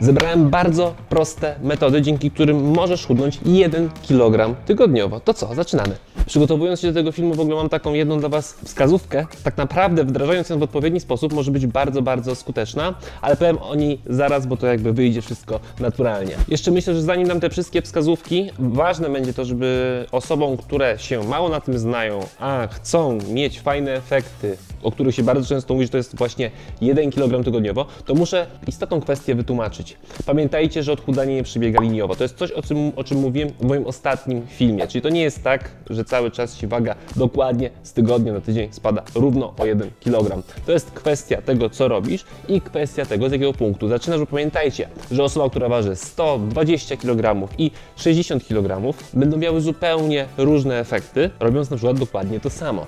Zebrałem bardzo proste metody, dzięki którym możesz chudnąć 1 kg tygodniowo. To co, zaczynamy. Przygotowując się do tego filmu, w ogóle mam taką jedną dla Was wskazówkę. Tak naprawdę, wdrażając ją w odpowiedni sposób, może być bardzo, bardzo skuteczna, ale powiem o niej zaraz, bo to jakby wyjdzie wszystko naturalnie. Jeszcze myślę, że zanim dam te wszystkie wskazówki, ważne będzie to, żeby osobom, które się mało na tym znają, a chcą mieć fajne efekty, o których się bardzo często mówi, że to jest właśnie 1 kg tygodniowo, to muszę istotną kwestię wytłumaczyć. Pamiętajcie, że odchudzanie nie przebiega liniowo. To jest coś, o czym, o czym mówiłem w moim ostatnim filmie. Czyli to nie jest tak, że cały czas ci waga dokładnie z tygodnia na tydzień spada równo o 1 kg. To jest kwestia tego, co robisz i kwestia tego, z jakiego punktu zaczynasz, bo pamiętajcie, że osoba, która waży 120 kg i 60 kg będą miały zupełnie różne efekty, robiąc na przykład dokładnie to samo.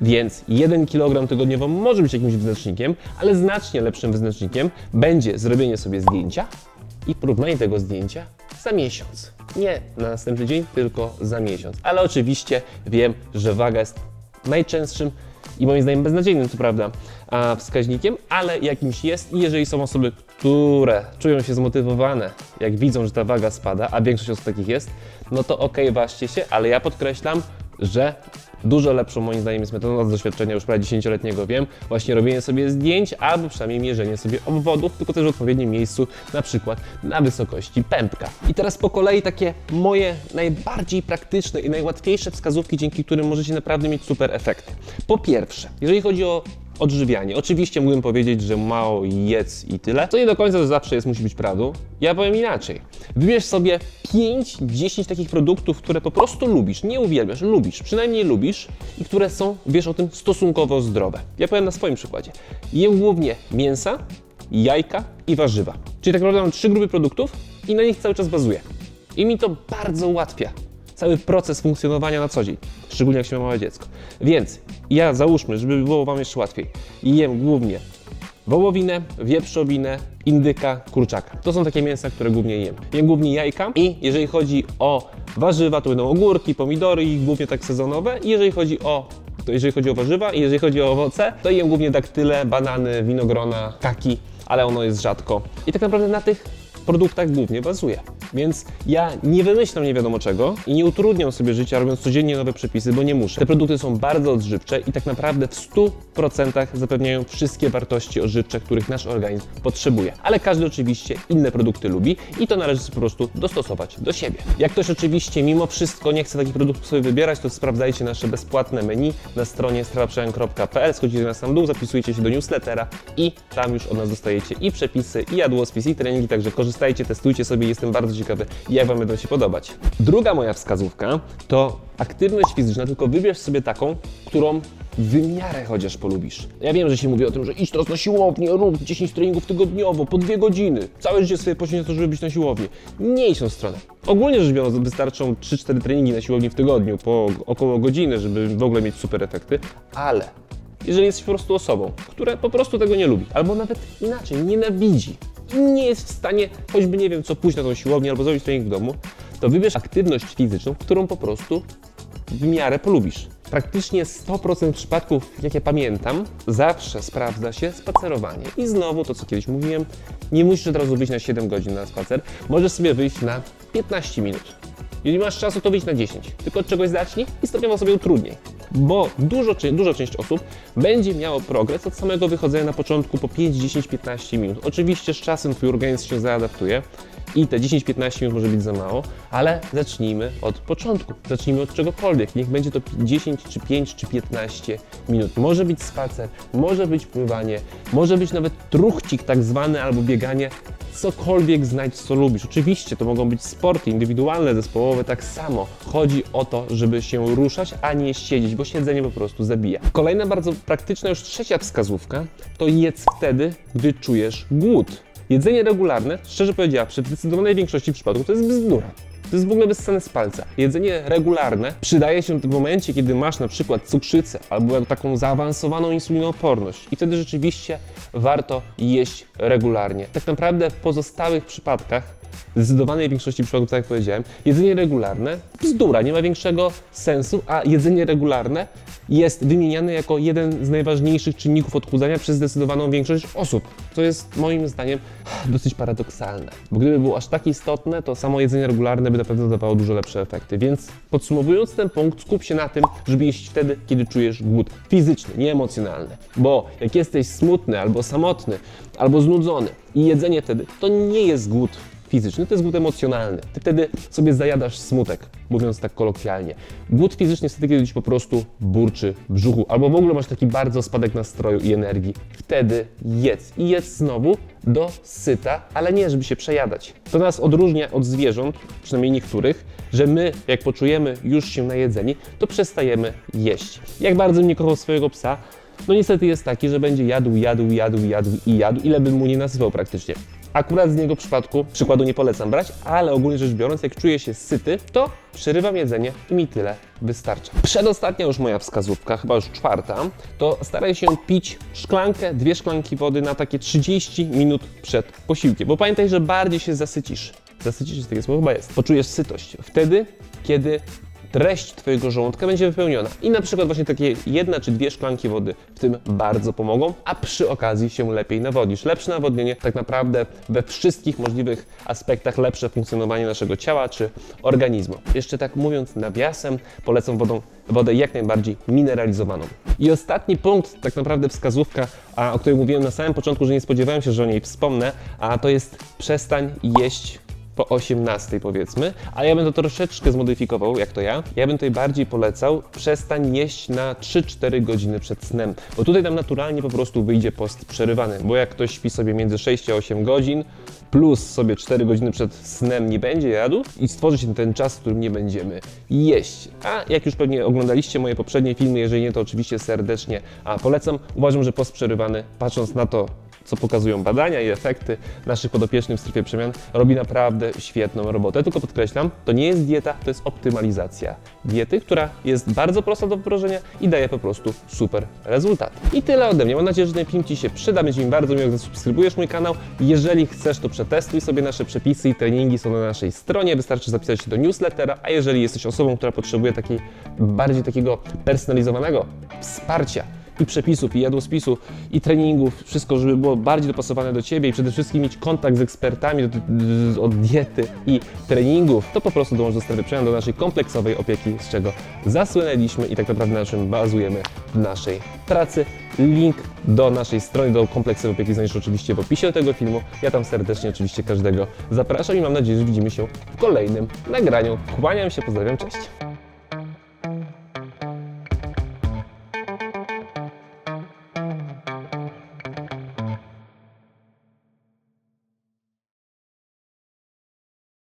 Więc 1 kg tygodniowo może być jakimś wyznacznikiem, ale znacznie lepszym wyznacznikiem będzie zrobienie sobie zdjęcia i porównanie tego zdjęcia za miesiąc. Nie na następny dzień, tylko za miesiąc. Ale oczywiście wiem, że waga jest najczęstszym i moim zdaniem beznadziejnym, co prawda, wskaźnikiem, ale jakimś jest i jeżeli są osoby, które czują się zmotywowane, jak widzą, że ta waga spada, a większość osób takich jest, no to okej, ważcie się, ale ja podkreślam, że dużo lepszą moim zdaniem jest metodą z doświadczenia już prawie 10-letniego wiem, właśnie robienie sobie zdjęć albo przynajmniej mierzenie sobie obwodów, tylko też w odpowiednim miejscu, na przykład na wysokości pępka. I teraz po kolei takie moje najbardziej praktyczne i najłatwiejsze wskazówki, dzięki którym możecie naprawdę mieć super efekty. Po pierwsze, jeżeli chodzi o odżywianie. Oczywiście mógłbym powiedzieć, że mało jedz i tyle, co nie do końca zawsze jest, musi być prawdą. Ja powiem inaczej. Wybierz sobie 5-10 takich produktów, które po prostu lubisz, nie uwielbiasz, lubisz, przynajmniej lubisz i które są, wiesz o tym, stosunkowo zdrowe. Ja powiem na swoim przykładzie. Jem głównie mięsa, jajka i warzywa. Czyli tak naprawdę mam trzy grupy produktów i na nich cały czas bazuję. I mi to bardzo ułatwia cały proces funkcjonowania na co dzień, szczególnie jak się ma małe dziecko. Więc ja załóżmy, żeby było Wam jeszcze łatwiej, jem głównie wołowinę, wieprzowinę, indyka, kurczaka. To są takie mięsa, które głównie jem. Jem głównie jajka i jeżeli chodzi o warzywa, to będą ogórki, pomidory i głównie tak sezonowe. I jeżeli chodzi o to jeżeli chodzi o warzywa i jeżeli chodzi o owoce, to jem głównie daktyle, banany, winogrona, kaki, ale ono jest rzadko. I tak naprawdę na tych produktach głównie bazuję. Więc ja nie wymyślam nie wiadomo czego i nie utrudniam sobie życia robiąc codziennie nowe przepisy, bo nie muszę. Te produkty są bardzo odżywcze i tak naprawdę w 100% zapewniają wszystkie wartości odżywcze, których nasz organizm potrzebuje. Ale każdy oczywiście inne produkty lubi i to należy po prostu dostosować do siebie. Jak ktoś oczywiście mimo wszystko nie chce takich produktów sobie wybierać, to sprawdzajcie nasze bezpłatne menu na stronie strawaprzemian.pl, schodzicie na sam dół, zapisujecie się do newslettera i tam już od nas dostajecie i przepisy, i jadłospis, i treningi, także korzystajcie, testujcie sobie, jestem bardzo ciekawy, jak Wam będą się podobać. Druga moja wskazówka to aktywność fizyczna, tylko wybierz sobie taką, którą w miarę chociaż polubisz. Ja wiem, że się mówi o tym, że idź teraz na siłownię, rób 10 treningów tygodniowo, po dwie godziny. Całe życie sobie poświęć na to, żeby być na siłowni. Nie stronę. Ogólnie rzecz biorąc, wystarczą 3-4 treningi na siłowni w tygodniu, po około godziny, żeby w ogóle mieć super efekty, ale jeżeli jesteś po prostu osobą, która po prostu tego nie lubi, albo nawet inaczej, nienawidzi nie jest w stanie, choćby nie wiem co, pójść na tą siłownię albo zrobić trening w domu, to wybierz aktywność fizyczną, którą po prostu w miarę polubisz. Praktycznie 100% przypadków, jakie pamiętam, zawsze sprawdza się spacerowanie. I znowu to, co kiedyś mówiłem, nie musisz od razu wyjść na 7 godzin na spacer, możesz sobie wyjść na 15 minut. Jeżeli masz czasu, to wyjdź na 10. Tylko od czegoś zacznij i stopniowo sobie utrudnij. Bo dużo, duża część osób będzie miało progres od samego wychodzenia na początku po 5, 10, 15 minut. Oczywiście z czasem Twój organizm się zaadaptuje i te 10-15 minut może być za mało, ale zacznijmy od początku. Zacznijmy od czegokolwiek. Niech będzie to 10, czy 5, czy 15 minut. Może być spacer, może być pływanie, może być nawet truchcik tak zwany albo bieganie. Cokolwiek znajdź, co lubisz. Oczywiście to mogą być sporty indywidualne, zespołowe, tak samo. Chodzi o to, żeby się ruszać, a nie siedzieć, bo siedzenie po prostu zabija. Kolejna bardzo praktyczna, już trzecia wskazówka, to jedz wtedy, gdy czujesz głód. Jedzenie regularne, szczerze powiedziawszy, w zdecydowanej większości przypadków to jest bzdura. To jest w ogóle wyssane z palca. Jedzenie regularne przydaje się w momencie, kiedy masz na przykład cukrzycę albo taką zaawansowaną insulinooporność i wtedy rzeczywiście warto jeść regularnie. Tak naprawdę w pozostałych przypadkach w zdecydowanej większości przypadków, tak jak powiedziałem, jedzenie regularne bzdura, nie ma większego sensu, a jedzenie regularne jest wymieniany jako jeden z najważniejszych czynników odchudzania przez zdecydowaną większość osób. Co jest moim zdaniem dosyć paradoksalne. Bo gdyby było aż tak istotne, to samo jedzenie regularne by na pewno dawało dużo lepsze efekty. Więc podsumowując ten punkt, skup się na tym, żeby jeść wtedy, kiedy czujesz głód fizyczny, nie emocjonalny. Bo jak jesteś smutny albo samotny, albo znudzony i jedzenie wtedy, to nie jest głód fizyczny, to jest głód emocjonalny. Ty wtedy sobie zajadasz smutek, mówiąc tak kolokwialnie. Głód fizyczny wtedy, kiedy ci po prostu burczy w brzuchu, albo w ogóle masz taki bardzo spadek nastroju i energii. Wtedy jedz i jedz znowu do syta, ale nie, żeby się przejadać. To nas odróżnia od zwierząt, przynajmniej niektórych, że my, jak poczujemy już się najedzeni, to przestajemy jeść. Jak bardzo mnie kochał swojego psa, no niestety jest taki, że będzie jadł, jadł, jadł, jadł i jadł, ile bym mu nie nasypał praktycznie. Akurat z niego przypadku przykładu nie polecam brać, ale ogólnie rzecz biorąc, jak czuję się syty, to przerywam jedzenie i mi tyle wystarcza. Przedostatnia już moja wskazówka, chyba już czwarta, to staraj się pić szklankę, dwie szklanki wody na takie 30 minut przed posiłkiem, bo pamiętaj, że bardziej się zasycisz. Zasycisz jest takie słowo? Chyba jest. Poczujesz sytość. Wtedy, kiedy treść Twojego żołądka będzie wypełniona. I na przykład właśnie takie jedna czy dwie szklanki wody w tym bardzo pomogą, a przy okazji się lepiej nawodnisz. Lepsze nawodnienie tak naprawdę we wszystkich możliwych aspektach lepsze funkcjonowanie naszego ciała czy organizmu. Jeszcze tak mówiąc nawiasem, polecam wodą, wodę jak najbardziej mineralizowaną. I ostatni punkt, tak naprawdę wskazówka, a, o której mówiłem na samym początku, że nie spodziewałem się, że o niej wspomnę, a to jest przestań jeść po 18 powiedzmy, ale ja bym to troszeczkę zmodyfikował, jak to ja. Ja bym tutaj bardziej polecał, przestań jeść na 3-4 godziny przed snem, bo tutaj nam naturalnie po prostu wyjdzie post przerywany, bo jak ktoś śpi sobie między 6 a 8 godzin, plus sobie 4 godziny przed snem nie będzie jadł i stworzy się ten czas, w którym nie będziemy jeść. A jak już pewnie oglądaliście moje poprzednie filmy, jeżeli nie, to oczywiście serdecznie a polecam. Uważam, że post przerywany, patrząc na to, co pokazują badania i efekty naszych podopiecznych w strefie przemian, robi naprawdę świetną robotę. Tylko podkreślam, to nie jest dieta, to jest optymalizacja diety, która jest bardzo prosta do wdrożenia i daje po prostu super rezultat. I tyle ode mnie. Mam nadzieję, że ten film Ci się przyda. Będzie mi bardzo miło, gdy subskrybujesz mój kanał. Jeżeli chcesz, to przetestuj sobie nasze przepisy i treningi są na naszej stronie. Wystarczy zapisać się do newslettera, a jeżeli jesteś osobą, która potrzebuje takiej bardziej takiego personalizowanego wsparcia, i przepisów, i jadłospisu, i treningów, wszystko, żeby było bardziej dopasowane do Ciebie i przede wszystkim mieć kontakt z ekspertami od diety i treningów, to po prostu dołącz do strefy przemian, do naszej kompleksowej opieki, z czego zasłynęliśmy i tak naprawdę na czym bazujemy w naszej pracy. Link do naszej strony, do kompleksowej opieki znajdziesz oczywiście w opisie tego filmu. Ja tam serdecznie oczywiście każdego zapraszam i mam nadzieję, że widzimy się w kolejnym nagraniu. Kłaniam się, pozdrawiam, cześć!